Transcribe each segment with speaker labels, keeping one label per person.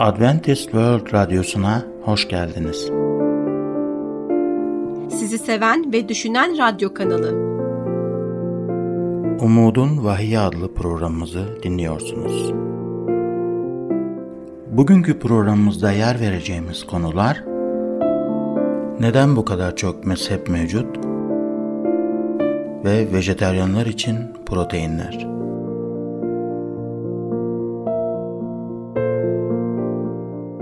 Speaker 1: Adventist World Radyosu'na hoş geldiniz.
Speaker 2: Sizi seven ve düşünen radyo kanalı.
Speaker 1: Umudun Vahiy adlı programımızı dinliyorsunuz. Bugünkü programımızda yer vereceğimiz konular Neden bu kadar çok mezhep mevcut ve vejeteryanlar için proteinler.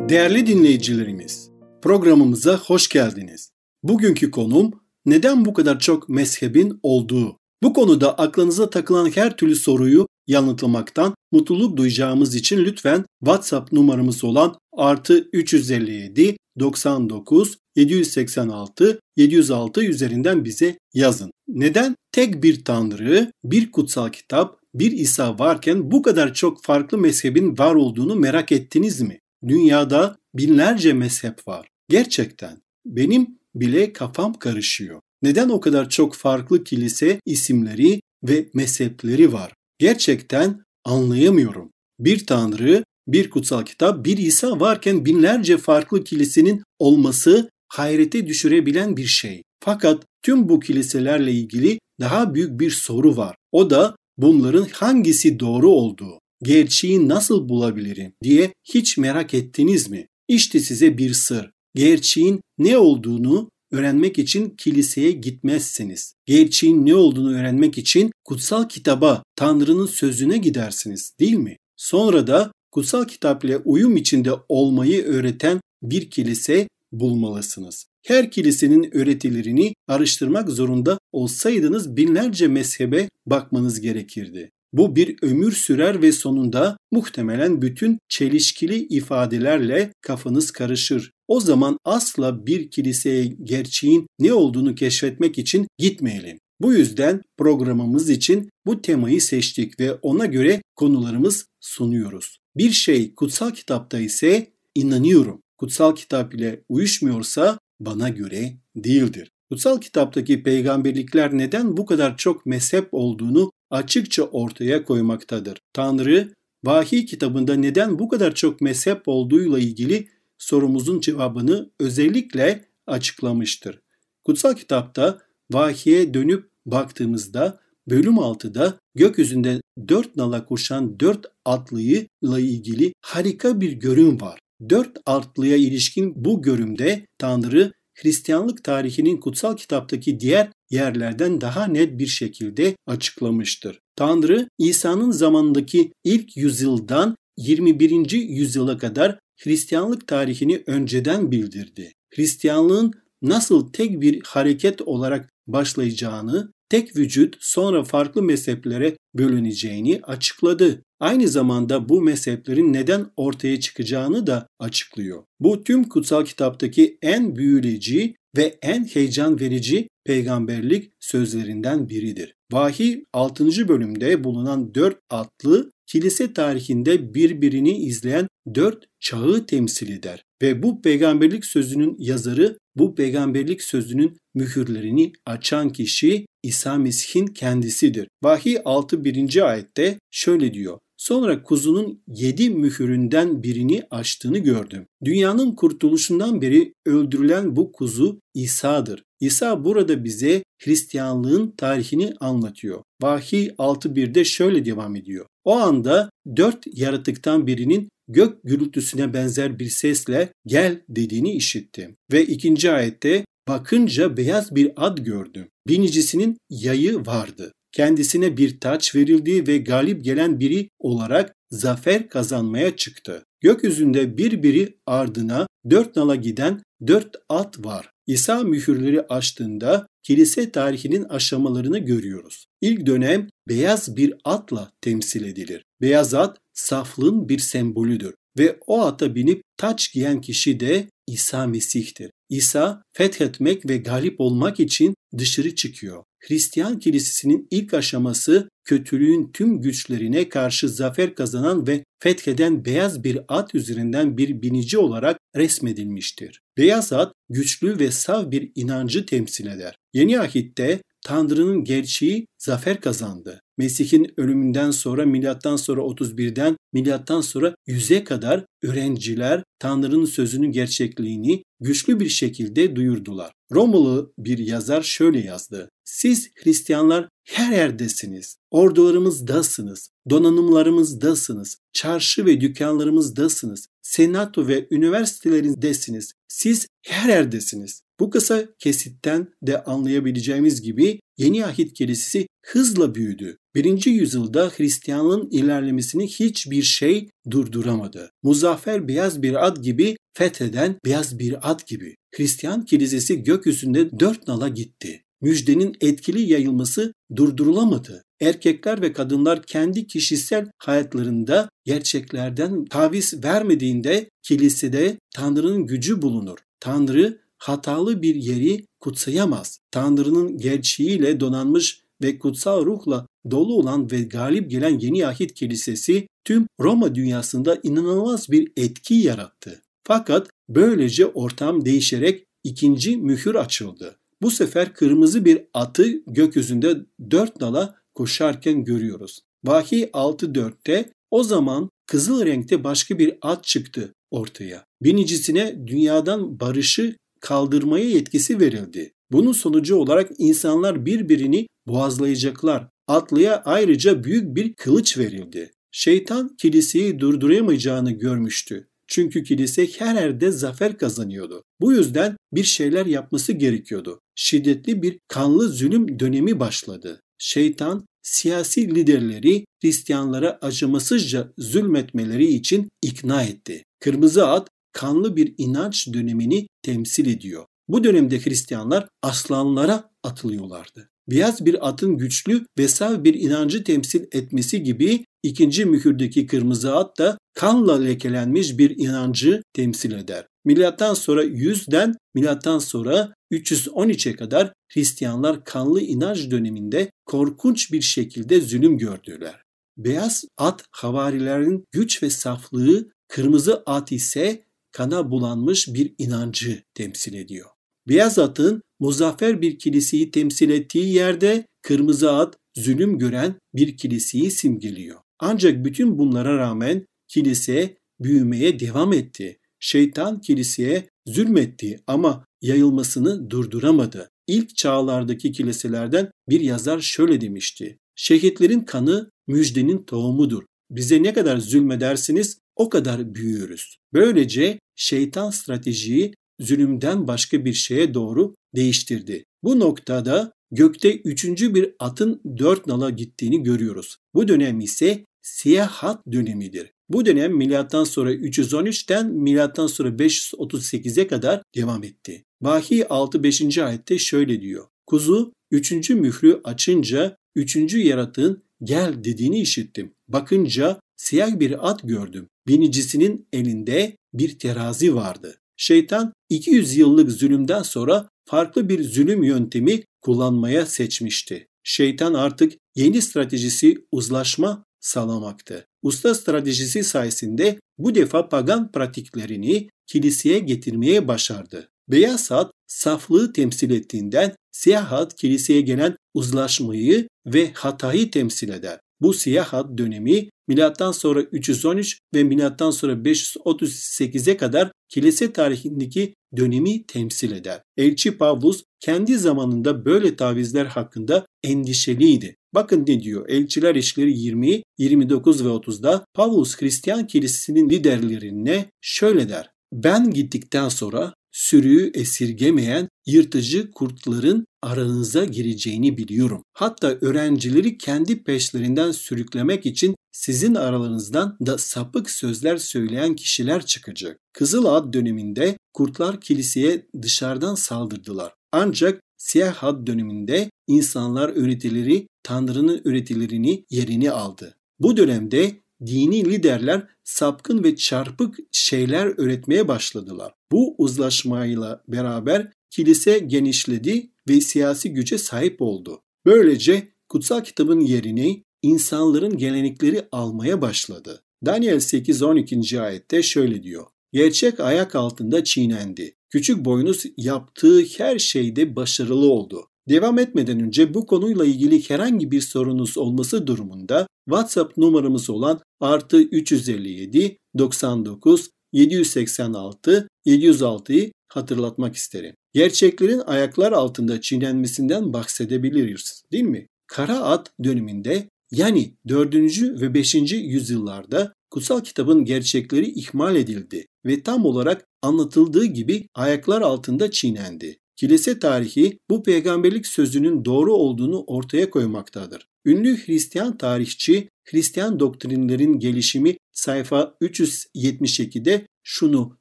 Speaker 3: Değerli dinleyicilerimiz, programımıza hoş geldiniz. Bugünkü konum neden bu kadar çok mezhebin olduğu. Bu konuda aklınıza takılan her türlü soruyu yanıtlamaktan mutluluk duyacağımız için lütfen WhatsApp numaramız olan artı 357 99 786 706 üzerinden bize yazın. Neden tek bir tanrı, bir kutsal kitap, bir İsa varken bu kadar çok farklı mezhebin var olduğunu merak ettiniz mi? Dünyada binlerce mezhep var. Gerçekten benim bile kafam karışıyor. Neden o kadar çok farklı kilise isimleri ve mezhepleri var? Gerçekten anlayamıyorum. Bir tanrı, bir kutsal kitap, bir İsa varken binlerce farklı kilisenin olması hayrete düşürebilen bir şey. Fakat tüm bu kiliselerle ilgili daha büyük bir soru var. O da bunların hangisi doğru olduğu gerçeği nasıl bulabilirim diye hiç merak ettiniz mi? İşte size bir sır. Gerçeğin ne olduğunu öğrenmek için kiliseye gitmezsiniz. Gerçeğin ne olduğunu öğrenmek için kutsal kitaba, Tanrı'nın sözüne gidersiniz değil mi? Sonra da kutsal kitap ile uyum içinde olmayı öğreten bir kilise bulmalısınız. Her kilisenin öğretilerini araştırmak zorunda olsaydınız binlerce mezhebe bakmanız gerekirdi. Bu bir ömür sürer ve sonunda muhtemelen bütün çelişkili ifadelerle kafanız karışır. O zaman asla bir kiliseye gerçeğin ne olduğunu keşfetmek için gitmeyelim. Bu yüzden programımız için bu temayı seçtik ve ona göre konularımız sunuyoruz. Bir şey kutsal kitapta ise inanıyorum. Kutsal kitap ile uyuşmuyorsa bana göre değildir. Kutsal kitaptaki peygamberlikler neden bu kadar çok mezhep olduğunu açıkça ortaya koymaktadır. Tanrı, vahiy kitabında neden bu kadar çok mezhep olduğuyla ilgili sorumuzun cevabını özellikle açıklamıştır. Kutsal kitapta vahiye dönüp baktığımızda bölüm 6'da gökyüzünde dört nala koşan dört atlıyla ilgili harika bir görüm var. Dört atlıya ilişkin bu görümde Tanrı Hristiyanlık tarihinin kutsal kitaptaki diğer yerlerden daha net bir şekilde açıklamıştır. Tanrı İsa'nın zamanındaki ilk yüzyıldan 21. yüzyıla kadar Hristiyanlık tarihini önceden bildirdi. Hristiyanlığın nasıl tek bir hareket olarak başlayacağını, tek vücut sonra farklı mezheplere bölüneceğini açıkladı. Aynı zamanda bu mezheplerin neden ortaya çıkacağını da açıklıyor. Bu tüm kutsal kitaptaki en büyüleyici ve en heyecan verici peygamberlik sözlerinden biridir. Vahiy 6. bölümde bulunan dört atlı kilise tarihinde birbirini izleyen dört çağı temsil eder. Ve bu peygamberlik sözünün yazarı, bu peygamberlik sözünün mühürlerini açan kişi İsa Mesih'in kendisidir. Vahiy 6. 1. ayette şöyle diyor. Sonra kuzunun yedi mühüründen birini açtığını gördüm. Dünyanın kurtuluşundan beri öldürülen bu kuzu İsa'dır. İsa burada bize Hristiyanlığın tarihini anlatıyor. Vahiy 6.1'de şöyle devam ediyor. O anda dört yaratıktan birinin gök gürültüsüne benzer bir sesle gel dediğini işittim. Ve ikinci ayette bakınca beyaz bir ad gördüm. Binicisinin yayı vardı kendisine bir taç verildi ve galip gelen biri olarak zafer kazanmaya çıktı. Gökyüzünde birbiri ardına dört nala giden dört at var. İsa mühürleri açtığında kilise tarihinin aşamalarını görüyoruz. İlk dönem beyaz bir atla temsil edilir. Beyaz at saflığın bir sembolüdür ve o ata binip taç giyen kişi de İsa Mesih'tir. İsa fethetmek ve galip olmak için dışarı çıkıyor. Hristiyan kilisesinin ilk aşaması kötülüğün tüm güçlerine karşı zafer kazanan ve fetheden beyaz bir at üzerinden bir binici olarak resmedilmiştir. Beyaz at güçlü ve sav bir inancı temsil eder. Yeni ahitte Tanrı'nın gerçeği zafer kazandı. Mesih'in ölümünden sonra milattan sonra 31'den milattan sonra 100'e kadar öğrenciler Tanrı'nın sözünün gerçekliğini güçlü bir şekilde duyurdular. Romalı bir yazar şöyle yazdı. Siz Hristiyanlar her yerdesiniz. Ordularımızdasınız, donanımlarımızdasınız, çarşı ve dükkanlarımızdasınız, senato ve üniversitelerindesiniz. Siz her yerdesiniz. Bu kısa kesitten de anlayabileceğimiz gibi Yeni Ahit Kilisesi hızla büyüdü. Birinci yüzyılda Hristiyanlığın ilerlemesini hiçbir şey durduramadı. Muzaffer beyaz bir at gibi, fetheden beyaz bir at gibi. Hristiyan kilisesi gökyüzünde dört nala gitti. Müjdenin etkili yayılması durdurulamadı. Erkekler ve kadınlar kendi kişisel hayatlarında gerçeklerden taviz vermediğinde kilisede Tanrı'nın gücü bulunur. Tanrı hatalı bir yeri kutsayamaz. Tanrı'nın gerçeğiyle donanmış ve kutsal ruhla dolu olan ve galip gelen yeni ahit kilisesi tüm Roma dünyasında inanılmaz bir etki yarattı. Fakat böylece ortam değişerek ikinci mühür açıldı. Bu sefer kırmızı bir atı gökyüzünde dört nala koşarken görüyoruz. Vahiy 6.4'te o zaman kızıl renkte başka bir at çıktı ortaya. Binicisine dünyadan barışı kaldırmaya yetkisi verildi. Bunun sonucu olarak insanlar birbirini boğazlayacaklar. Atlıya ayrıca büyük bir kılıç verildi. Şeytan kiliseyi durduramayacağını görmüştü. Çünkü kilise her yerde zafer kazanıyordu. Bu yüzden bir şeyler yapması gerekiyordu. Şiddetli bir kanlı zulüm dönemi başladı. Şeytan siyasi liderleri Hristiyanlara acımasızca zulmetmeleri için ikna etti. Kırmızı at kanlı bir inanç dönemini temsil ediyor. Bu dönemde Hristiyanlar aslanlara atılıyorlardı. Beyaz bir atın güçlü ve sav bir inancı temsil etmesi gibi ikinci mühürdeki kırmızı at da kanla lekelenmiş bir inancı temsil eder. Milattan sonra 100'den milattan sonra 313'e kadar Hristiyanlar kanlı inanç döneminde korkunç bir şekilde zulüm gördüler. Beyaz at havarilerin güç ve saflığı, kırmızı at ise kana bulanmış bir inancı temsil ediyor. Beyaz atın muzaffer bir kiliseyi temsil ettiği yerde kırmızı at zulüm gören bir kiliseyi simgeliyor. Ancak bütün bunlara rağmen kilise büyümeye devam etti. Şeytan kiliseye zulmetti ama yayılmasını durduramadı. İlk çağlardaki kiliselerden bir yazar şöyle demişti. Şehitlerin kanı müjdenin tohumudur. Bize ne kadar zulmedersiniz o kadar büyüyoruz. Böylece şeytan stratejiyi zulümden başka bir şeye doğru değiştirdi. Bu noktada gökte üçüncü bir atın dört nala gittiğini görüyoruz. Bu dönem ise siyahat dönemidir. Bu dönem milattan sonra 313'ten milattan sonra 538'e kadar devam etti. Vahiy 6 5. ayette şöyle diyor. Kuzu üçüncü mührü açınca üçüncü yaratığın gel dediğini işittim. Bakınca siyah bir at gördüm. Binicisinin elinde bir terazi vardı. Şeytan 200 yıllık zulümden sonra farklı bir zulüm yöntemi kullanmaya seçmişti. Şeytan artık yeni stratejisi uzlaşma sağlamaktı. Usta stratejisi sayesinde bu defa pagan pratiklerini kiliseye getirmeye başardı. Beyaz hat saflığı temsil ettiğinden siyah hat kiliseye gelen uzlaşmayı ve hatayı temsil eder. Bu siyah hat dönemi milattan sonra 313 ve milattan sonra 538'e kadar kilise tarihindeki dönemi temsil eder. Elçi Pavlus kendi zamanında böyle tavizler hakkında endişeliydi. Bakın ne diyor Elçiler İşleri 20, 29 ve 30'da Pavlus Hristiyan kilisesinin liderlerine şöyle der. Ben gittikten sonra sürüyü esirgemeyen yırtıcı kurtların aranıza gireceğini biliyorum. Hatta öğrencileri kendi peşlerinden sürüklemek için sizin aralarınızdan da sapık sözler söyleyen kişiler çıkacak. Kızıl Ad döneminde kurtlar kiliseye dışarıdan saldırdılar. Ancak Siyah Had döneminde insanlar öğretileri Tanrı'nın öğretilerini yerini aldı. Bu dönemde dini liderler sapkın ve çarpık şeyler öğretmeye başladılar. Bu uzlaşmayla beraber kilise genişledi ve siyasi güce sahip oldu. Böylece kutsal kitabın yerini insanların gelenekleri almaya başladı. Daniel 8-12. ayette şöyle diyor. Gerçek ayak altında çiğnendi. Küçük boynuz yaptığı her şeyde başarılı oldu. Devam etmeden önce bu konuyla ilgili herhangi bir sorunuz olması durumunda WhatsApp numaramız olan artı 357 99 786 706'yı hatırlatmak isterim. Gerçeklerin ayaklar altında çiğnenmesinden bahsedebiliriz değil mi? Kara At döneminde yani 4. ve 5. yüzyıllarda kutsal kitabın gerçekleri ihmal edildi ve tam olarak anlatıldığı gibi ayaklar altında çiğnendi. Kilise tarihi bu peygamberlik sözünün doğru olduğunu ortaya koymaktadır. Ünlü Hristiyan tarihçi Hristiyan doktrinlerin gelişimi sayfa 372'de şunu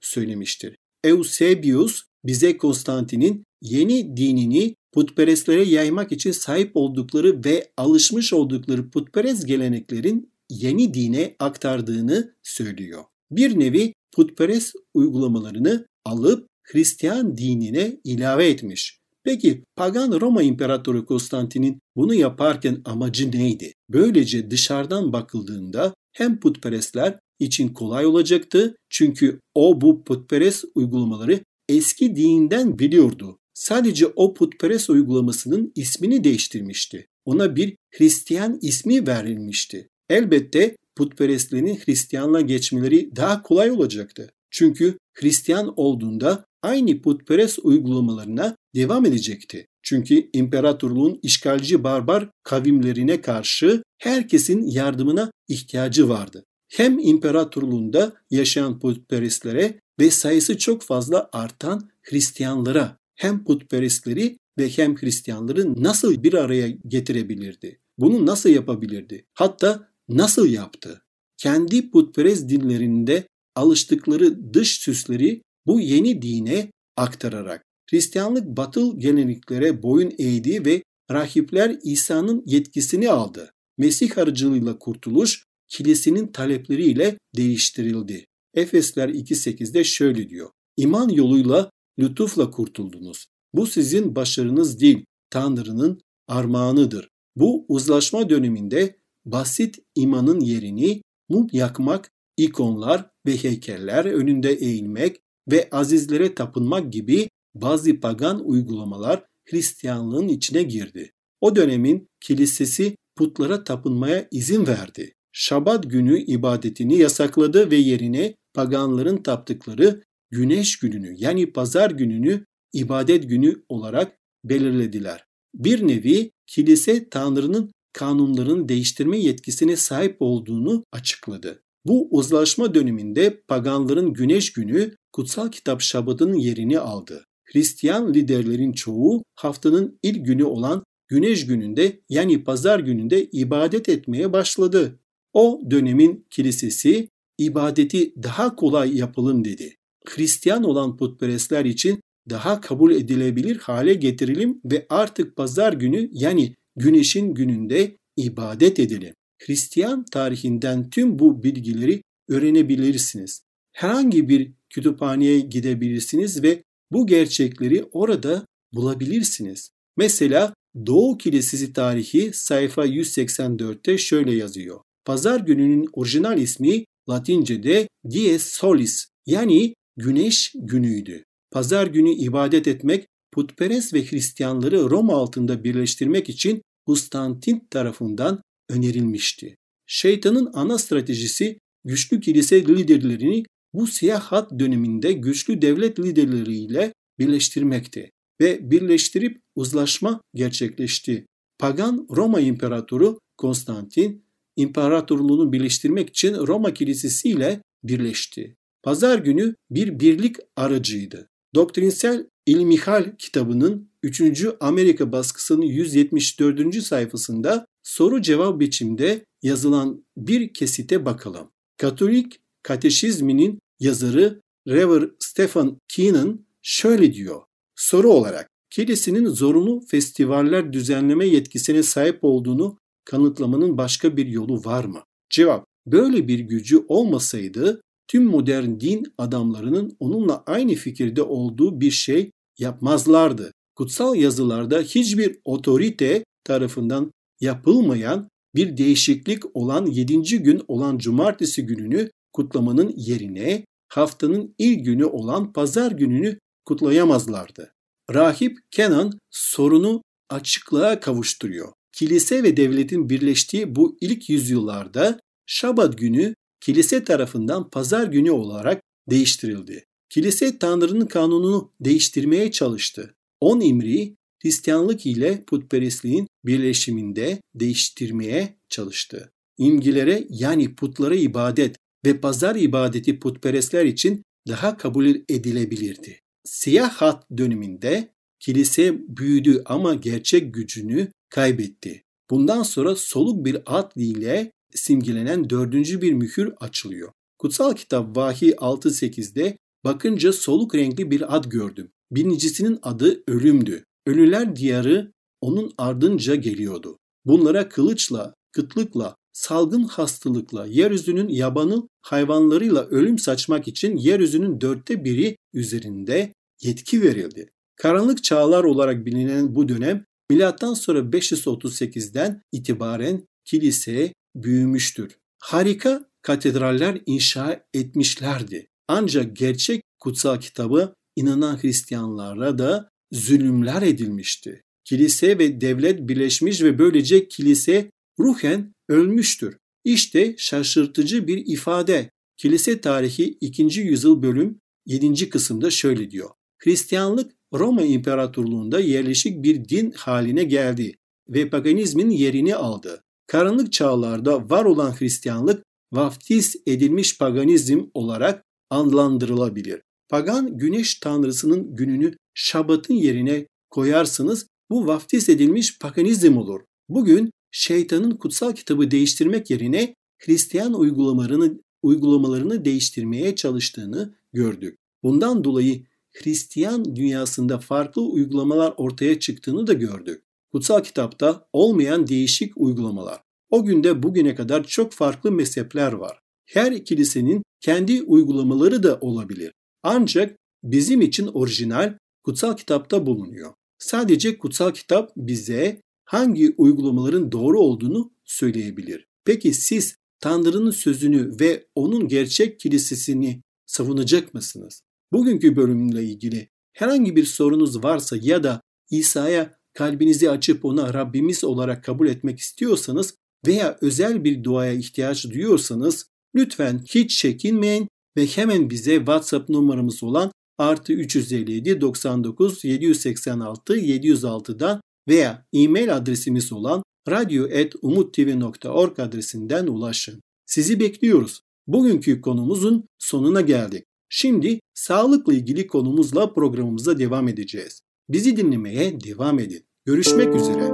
Speaker 3: söylemiştir. Eusebius bize Konstantin'in yeni dinini putperestlere yaymak için sahip oldukları ve alışmış oldukları putperest geleneklerin yeni dine aktardığını söylüyor. Bir nevi putperest uygulamalarını alıp Hristiyan dinine ilave etmiş. Peki pagan Roma İmparatoru Konstantin'in bunu yaparken amacı neydi? Böylece dışarıdan bakıldığında hem putperestler için kolay olacaktı çünkü o bu putperest uygulamaları eski dinden biliyordu. Sadece o putperest uygulamasının ismini değiştirmişti. Ona bir Hristiyan ismi verilmişti. Elbette putperestlerin Hristiyanla geçmeleri daha kolay olacaktı. Çünkü Hristiyan olduğunda aynı putperest uygulamalarına devam edecekti. Çünkü imparatorluğun işgalci barbar kavimlerine karşı herkesin yardımına ihtiyacı vardı. Hem imparatorluğunda yaşayan putperestlere ve sayısı çok fazla artan Hristiyanlara hem putperestleri ve hem Hristiyanları nasıl bir araya getirebilirdi? Bunu nasıl yapabilirdi? Hatta nasıl yaptı? Kendi putperest dinlerinde alıştıkları dış süsleri bu yeni dine aktararak Hristiyanlık batıl geneliklere boyun eğdi ve rahipler İsa'nın yetkisini aldı. Mesih aracılığıyla kurtuluş kilisenin talepleriyle değiştirildi. Efesler 2.8'de şöyle diyor. İman yoluyla lütufla kurtuldunuz. Bu sizin başarınız değil, Tanrı'nın armağanıdır. Bu uzlaşma döneminde basit imanın yerini mum yakmak, ikonlar ve heykeller önünde eğilmek ve azizlere tapınmak gibi bazı pagan uygulamalar Hristiyanlığın içine girdi. O dönemin kilisesi putlara tapınmaya izin verdi. Şabat günü ibadetini yasakladı ve yerine paganların taptıkları güneş gününü yani pazar gününü ibadet günü olarak belirlediler. Bir nevi kilise Tanrı'nın kanunlarını değiştirme yetkisine sahip olduğunu açıkladı. Bu uzlaşma döneminde paganların güneş günü kutsal kitap Şabat'ın yerini aldı. Hristiyan liderlerin çoğu haftanın ilk günü olan güneş gününde yani pazar gününde ibadet etmeye başladı. O dönemin kilisesi ibadeti daha kolay yapalım dedi. Hristiyan olan putperestler için daha kabul edilebilir hale getirelim ve artık pazar günü yani güneşin gününde ibadet edelim. Hristiyan tarihinden tüm bu bilgileri öğrenebilirsiniz. Herhangi bir kütüphaneye gidebilirsiniz ve bu gerçekleri orada bulabilirsiniz. Mesela Doğu Kilisesi tarihi sayfa 184'te şöyle yazıyor. Pazar gününün orijinal ismi Latince'de Dies Solis yani güneş günüydü. Pazar günü ibadet etmek putperest ve Hristiyanları Roma altında birleştirmek için Konstantin tarafından önerilmişti. Şeytanın ana stratejisi güçlü kilise liderlerini bu siyah hat döneminde güçlü devlet liderleriyle birleştirmekti ve birleştirip uzlaşma gerçekleşti. Pagan Roma İmparatoru Konstantin imparatorluğunu birleştirmek için Roma Kilisesi ile birleşti. Pazar günü bir birlik aracıydı. Doktrinsel İlmihal kitabının 3. Amerika baskısının 174. sayfasında soru cevap biçimde yazılan bir kesite bakalım. Katolik Kateşizminin yazarı Rever Stephen Keenan şöyle diyor. Soru olarak kilisenin zorunlu festivaller düzenleme yetkisine sahip olduğunu kanıtlamanın başka bir yolu var mı? Cevap Böyle bir gücü olmasaydı tüm modern din adamlarının onunla aynı fikirde olduğu bir şey yapmazlardı. Kutsal yazılarda hiçbir otorite tarafından yapılmayan bir değişiklik olan 7. gün olan cumartesi gününü kutlamanın yerine haftanın ilk günü olan pazar gününü kutlayamazlardı. Rahip Kenan sorunu açıklığa kavuşturuyor. Kilise ve devletin birleştiği bu ilk yüzyıllarda Şabat günü kilise tarafından pazar günü olarak değiştirildi. Kilise Tanrı'nın kanununu değiştirmeye çalıştı. On imri Hristiyanlık ile putperestliğin birleşiminde değiştirmeye çalıştı. İmgilere yani putlara ibadet ve pazar ibadeti putperestler için daha kabul edilebilirdi. Siyah hat döneminde kilise büyüdü ama gerçek gücünü kaybetti. Bundan sonra soluk bir ad ile simgelenen dördüncü bir mühür açılıyor. Kutsal kitap Vahiy 6.8'de bakınca soluk renkli bir ad gördüm. Birincisinin adı ölümdü. Ölüler diyarı onun ardınca geliyordu. Bunlara kılıçla, kıtlıkla, salgın hastalıkla, yeryüzünün yabanıl hayvanlarıyla ölüm saçmak için yeryüzünün dörtte biri üzerinde yetki verildi. Karanlık çağlar olarak bilinen bu dönem milattan sonra 538'den itibaren kilise büyümüştür. Harika katedraller inşa etmişlerdi. Ancak gerçek kutsal kitabı inanan Hristiyanlara da zulümler edilmişti. Kilise ve devlet birleşmiş ve böylece kilise ruhen ölmüştür. İşte şaşırtıcı bir ifade. Kilise tarihi 2. yüzyıl bölüm 7. kısımda şöyle diyor. Hristiyanlık Roma İmparatorluğunda yerleşik bir din haline geldi ve paganizmin yerini aldı. Karanlık çağlarda var olan Hristiyanlık vaftiz edilmiş paganizm olarak adlandırılabilir. Pagan güneş tanrısının gününü şabatın yerine koyarsınız bu vaftiz edilmiş paganizm olur. Bugün şeytanın kutsal kitabı değiştirmek yerine Hristiyan uygulamalarını, uygulamalarını değiştirmeye çalıştığını gördük. Bundan dolayı Hristiyan dünyasında farklı uygulamalar ortaya çıktığını da gördük. Kutsal kitapta olmayan değişik uygulamalar. O günde bugüne kadar çok farklı mezhepler var. Her kilisenin kendi uygulamaları da olabilir. Ancak bizim için orijinal kutsal kitapta bulunuyor. Sadece kutsal kitap bize hangi uygulamaların doğru olduğunu söyleyebilir. Peki siz Tanrı'nın sözünü ve onun gerçek kilisesini savunacak mısınız? Bugünkü bölümle ilgili herhangi bir sorunuz varsa ya da İsa'ya kalbinizi açıp ona Rabbimiz olarak kabul etmek istiyorsanız veya özel bir duaya ihtiyaç duyuyorsanız lütfen hiç çekinmeyin ve hemen bize WhatsApp numaramız olan artı 357 99 786 706'dan veya e-mail adresimiz olan radyo.umuttv.org adresinden ulaşın. Sizi bekliyoruz. Bugünkü konumuzun sonuna geldik. Şimdi sağlıkla ilgili konumuzla programımıza devam edeceğiz. Bizi dinlemeye devam edin. Görüşmek üzere.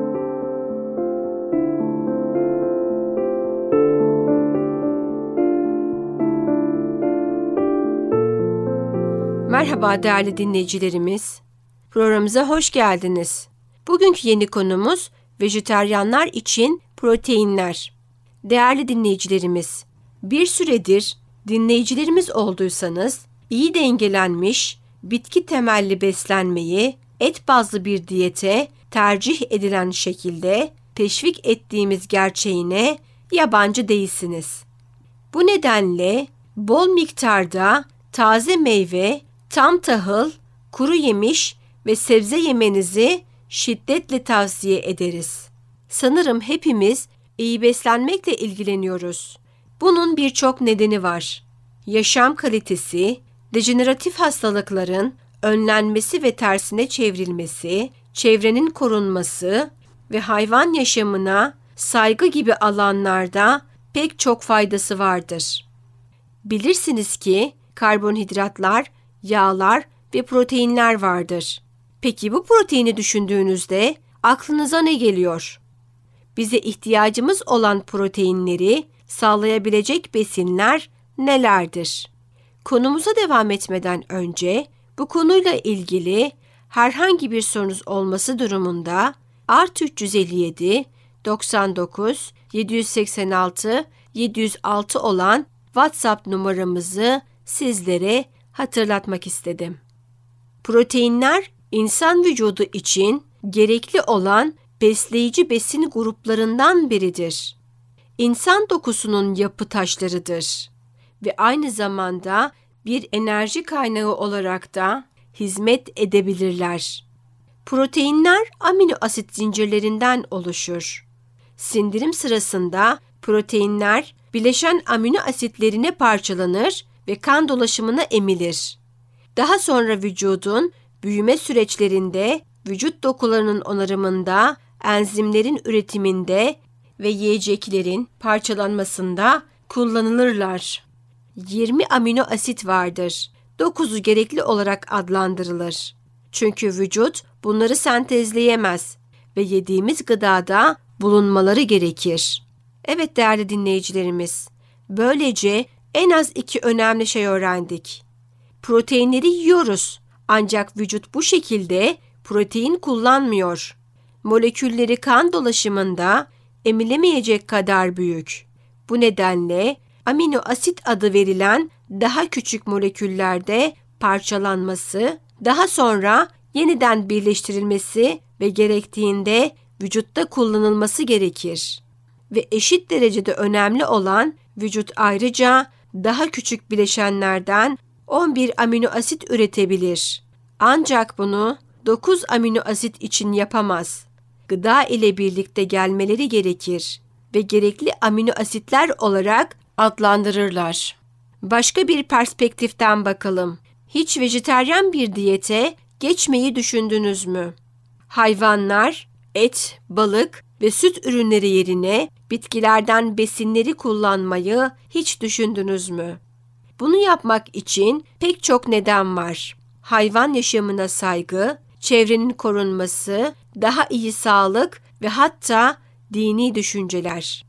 Speaker 2: Merhaba değerli dinleyicilerimiz. Programımıza hoş geldiniz. Bugünkü yeni konumuz vejeteryanlar için proteinler. Değerli dinleyicilerimiz, bir süredir dinleyicilerimiz olduysanız iyi dengelenmiş, bitki temelli beslenmeyi et bazlı bir diyete tercih edilen şekilde teşvik ettiğimiz gerçeğine yabancı değilsiniz. Bu nedenle bol miktarda taze meyve, tam tahıl, kuru yemiş ve sebze yemenizi şiddetle tavsiye ederiz. Sanırım hepimiz iyi beslenmekle ilgileniyoruz. Bunun birçok nedeni var. Yaşam kalitesi, dejeneratif hastalıkların önlenmesi ve tersine çevrilmesi, çevrenin korunması ve hayvan yaşamına saygı gibi alanlarda pek çok faydası vardır. Bilirsiniz ki karbonhidratlar, yağlar ve proteinler vardır. Peki bu proteini düşündüğünüzde aklınıza ne geliyor? Bize ihtiyacımız olan proteinleri sağlayabilecek besinler nelerdir? Konumuza devam etmeden önce bu konuyla ilgili herhangi bir sorunuz olması durumunda artı 357 99 786 706 olan WhatsApp numaramızı sizlere hatırlatmak istedim. Proteinler insan vücudu için gerekli olan besleyici besin gruplarından biridir. İnsan dokusunun yapı taşlarıdır ve aynı zamanda bir enerji kaynağı olarak da hizmet edebilirler. Proteinler amino asit zincirlerinden oluşur. Sindirim sırasında proteinler bileşen amino asitlerine parçalanır ve kan dolaşımına emilir. Daha sonra vücudun büyüme süreçlerinde, vücut dokularının onarımında, enzimlerin üretiminde ve yiyeceklerin parçalanmasında kullanılırlar. 20 amino asit vardır. 9'u gerekli olarak adlandırılır. Çünkü vücut bunları sentezleyemez ve yediğimiz gıdada bulunmaları gerekir. Evet değerli dinleyicilerimiz, böylece en az iki önemli şey öğrendik. Proteinleri yiyoruz ancak vücut bu şekilde protein kullanmıyor. Molekülleri kan dolaşımında emilemeyecek kadar büyük. Bu nedenle amino asit adı verilen daha küçük moleküllerde parçalanması, daha sonra yeniden birleştirilmesi ve gerektiğinde vücutta kullanılması gerekir. Ve eşit derecede önemli olan vücut ayrıca daha küçük bileşenlerden 11 amino asit üretebilir. Ancak bunu 9 amino asit için yapamaz. Gıda ile birlikte gelmeleri gerekir ve gerekli amino asitler olarak adlandırırlar. Başka bir perspektiften bakalım. Hiç vejeteryan bir diyete geçmeyi düşündünüz mü? Hayvanlar et, balık ve süt ürünleri yerine bitkilerden besinleri kullanmayı hiç düşündünüz mü? Bunu yapmak için pek çok neden var. Hayvan yaşamına saygı, çevrenin korunması, daha iyi sağlık ve hatta dini düşünceler.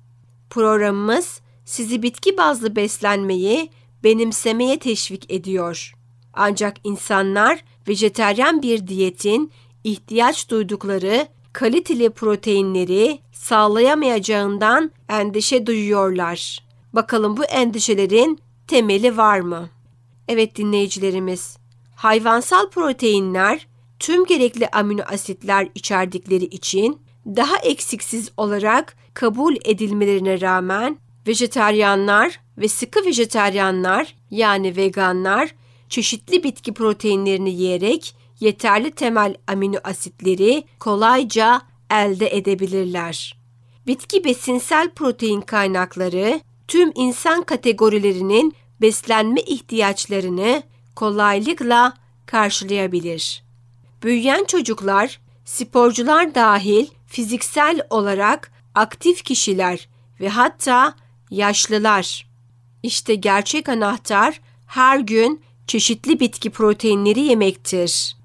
Speaker 2: Programımız sizi bitki bazlı beslenmeyi benimsemeye teşvik ediyor. Ancak insanlar vejeteryan bir diyetin ihtiyaç duydukları kaliteli proteinleri sağlayamayacağından endişe duyuyorlar. Bakalım bu endişelerin temeli var mı? Evet dinleyicilerimiz, hayvansal proteinler tüm gerekli amino asitler içerdikleri için daha eksiksiz olarak kabul edilmelerine rağmen vejeteryanlar ve sıkı vejeteryanlar yani veganlar çeşitli bitki proteinlerini yiyerek yeterli temel amino asitleri kolayca elde edebilirler. Bitki besinsel protein kaynakları tüm insan kategorilerinin beslenme ihtiyaçlarını kolaylıkla karşılayabilir. Büyüyen çocuklar, sporcular dahil fiziksel olarak aktif kişiler ve hatta yaşlılar. İşte gerçek anahtar her gün çeşitli bitki proteinleri yemektir.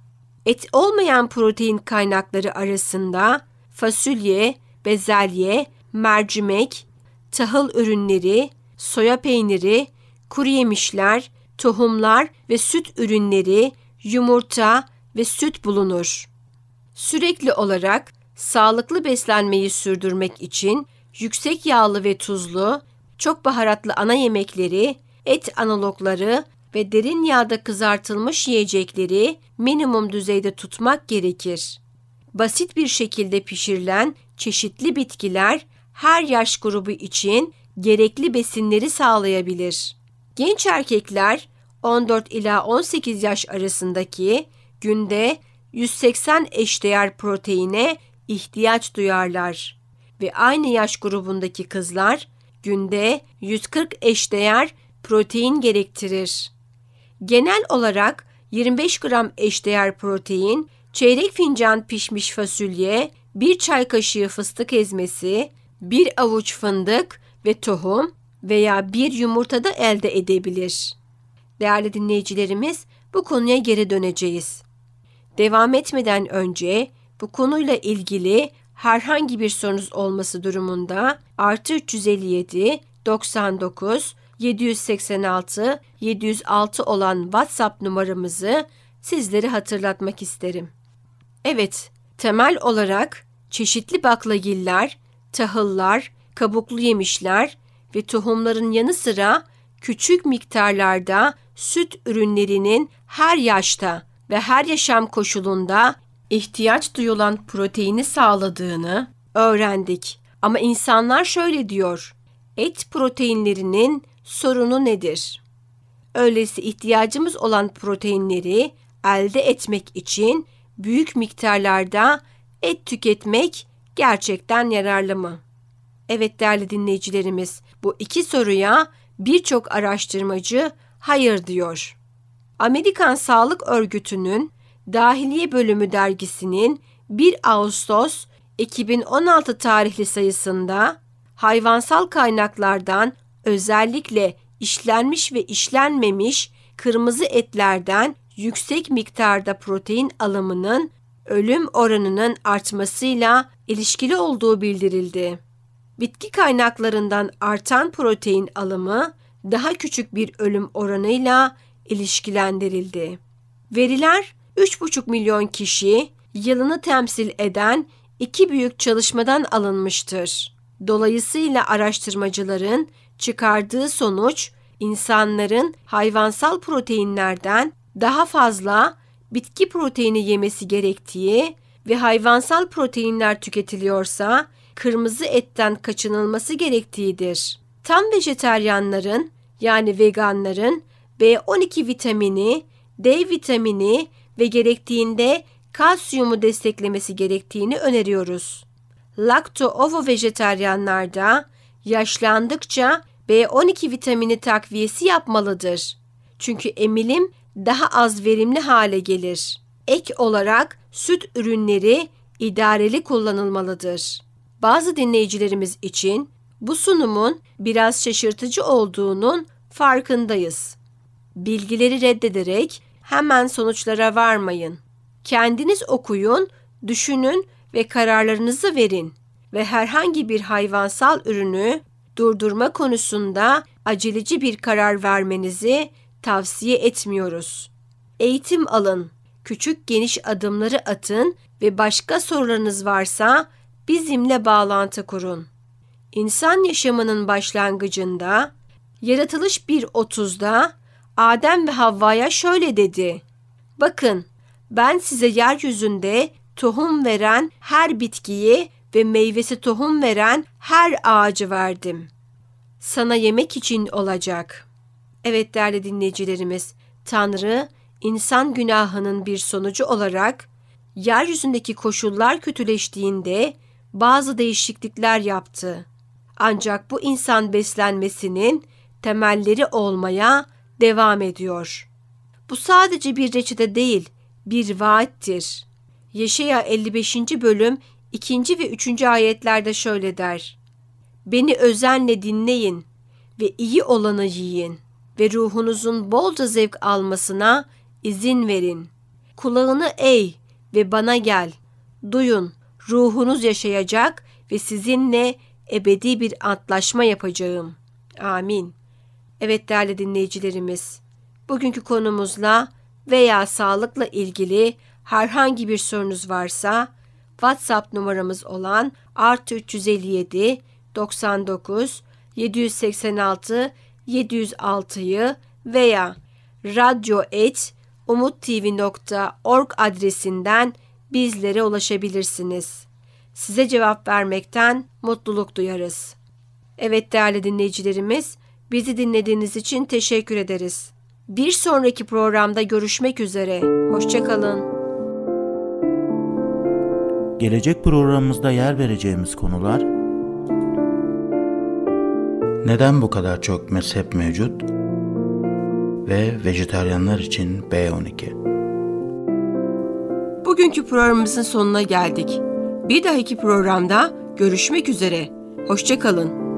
Speaker 2: Et olmayan protein kaynakları arasında fasulye, bezelye, mercimek, tahıl ürünleri, soya peyniri, kuru yemişler, tohumlar ve süt ürünleri, yumurta ve süt bulunur. Sürekli olarak sağlıklı beslenmeyi sürdürmek için yüksek yağlı ve tuzlu, çok baharatlı ana yemekleri, et analogları ve derin yağda kızartılmış yiyecekleri minimum düzeyde tutmak gerekir. Basit bir şekilde pişirilen çeşitli bitkiler her yaş grubu için gerekli besinleri sağlayabilir. Genç erkekler 14 ila 18 yaş arasındaki günde 180 eşdeğer proteine ihtiyaç duyarlar ve aynı yaş grubundaki kızlar günde 140 eşdeğer protein gerektirir. Genel olarak 25 gram eşdeğer protein, çeyrek fincan pişmiş fasulye, bir çay kaşığı fıstık ezmesi, bir avuç fındık ve tohum veya bir yumurtada elde edebilir. Değerli dinleyicilerimiz, bu konuya geri döneceğiz. Devam etmeden önce bu konuyla ilgili herhangi bir sorunuz olması durumunda artı 357 99 786 706 olan WhatsApp numaramızı sizlere hatırlatmak isterim. Evet, temel olarak çeşitli baklagiller, tahıllar, kabuklu yemişler ve tohumların yanı sıra küçük miktarlarda süt ürünlerinin her yaşta ve her yaşam koşulunda ihtiyaç duyulan proteini sağladığını öğrendik. Ama insanlar şöyle diyor. Et proteinlerinin sorunu nedir? Öyleyse ihtiyacımız olan proteinleri elde etmek için büyük miktarlarda et tüketmek gerçekten yararlı mı? Evet değerli dinleyicilerimiz, bu iki soruya birçok araştırmacı hayır diyor. Amerikan Sağlık Örgütü'nün Dahiliye Bölümü dergisinin 1 Ağustos 2016 tarihli sayısında hayvansal kaynaklardan özellikle işlenmiş ve işlenmemiş kırmızı etlerden yüksek miktarda protein alımının ölüm oranının artmasıyla ilişkili olduğu bildirildi. Bitki kaynaklarından artan protein alımı daha küçük bir ölüm oranıyla ilişkilendirildi. Veriler 3,5 milyon kişi yılını temsil eden iki büyük çalışmadan alınmıştır. Dolayısıyla araştırmacıların çıkardığı sonuç insanların hayvansal proteinlerden daha fazla bitki proteini yemesi gerektiği ve hayvansal proteinler tüketiliyorsa kırmızı etten kaçınılması gerektiğidir. Tam vejeteryanların yani veganların B12 vitamini, D vitamini ve gerektiğinde kalsiyumu desteklemesi gerektiğini öneriyoruz. Lakto-ovo vejeteryanlarda yaşlandıkça B12 vitamini takviyesi yapmalıdır. Çünkü emilim daha az verimli hale gelir. Ek olarak süt ürünleri idareli kullanılmalıdır. Bazı dinleyicilerimiz için bu sunumun biraz şaşırtıcı olduğunun farkındayız. Bilgileri reddederek hemen sonuçlara varmayın. Kendiniz okuyun, düşünün ve kararlarınızı verin ve herhangi bir hayvansal ürünü durdurma konusunda aceleci bir karar vermenizi tavsiye etmiyoruz. Eğitim alın, küçük geniş adımları atın ve başka sorularınız varsa bizimle bağlantı kurun. İnsan yaşamının başlangıcında Yaratılış 1.30'da Adem ve Havva'ya şöyle dedi. Bakın ben size yeryüzünde tohum veren her bitkiyi ve meyvesi tohum veren her ağacı verdim. Sana yemek için olacak. Evet değerli dinleyicilerimiz, Tanrı insan günahının bir sonucu olarak yeryüzündeki koşullar kötüleştiğinde bazı değişiklikler yaptı. Ancak bu insan beslenmesinin temelleri olmaya devam ediyor. Bu sadece bir reçete değil, bir vaattir. Yeşaya 55. bölüm 2. ve 3. ayetlerde şöyle der. Beni özenle dinleyin ve iyi olanı yiyin ve ruhunuzun bolca zevk almasına izin verin. Kulağını eğ ve bana gel. Duyun, ruhunuz yaşayacak ve sizinle ebedi bir antlaşma yapacağım. Amin. Evet değerli dinleyicilerimiz, bugünkü konumuzla veya sağlıkla ilgili herhangi bir sorunuz varsa WhatsApp numaramız olan artı 357 99 786 706'yı veya radyo.umuttv.org adresinden bizlere ulaşabilirsiniz. Size cevap vermekten mutluluk duyarız. Evet değerli dinleyicilerimiz, bizi dinlediğiniz için teşekkür ederiz. Bir sonraki programda görüşmek üzere. Hoşçakalın.
Speaker 1: Gelecek programımızda yer vereceğimiz konular Neden bu kadar çok mezhep mevcut? Ve vejetaryenler için B12.
Speaker 2: Bugünkü programımızın sonuna geldik. Bir dahaki programda görüşmek üzere. Hoşçakalın.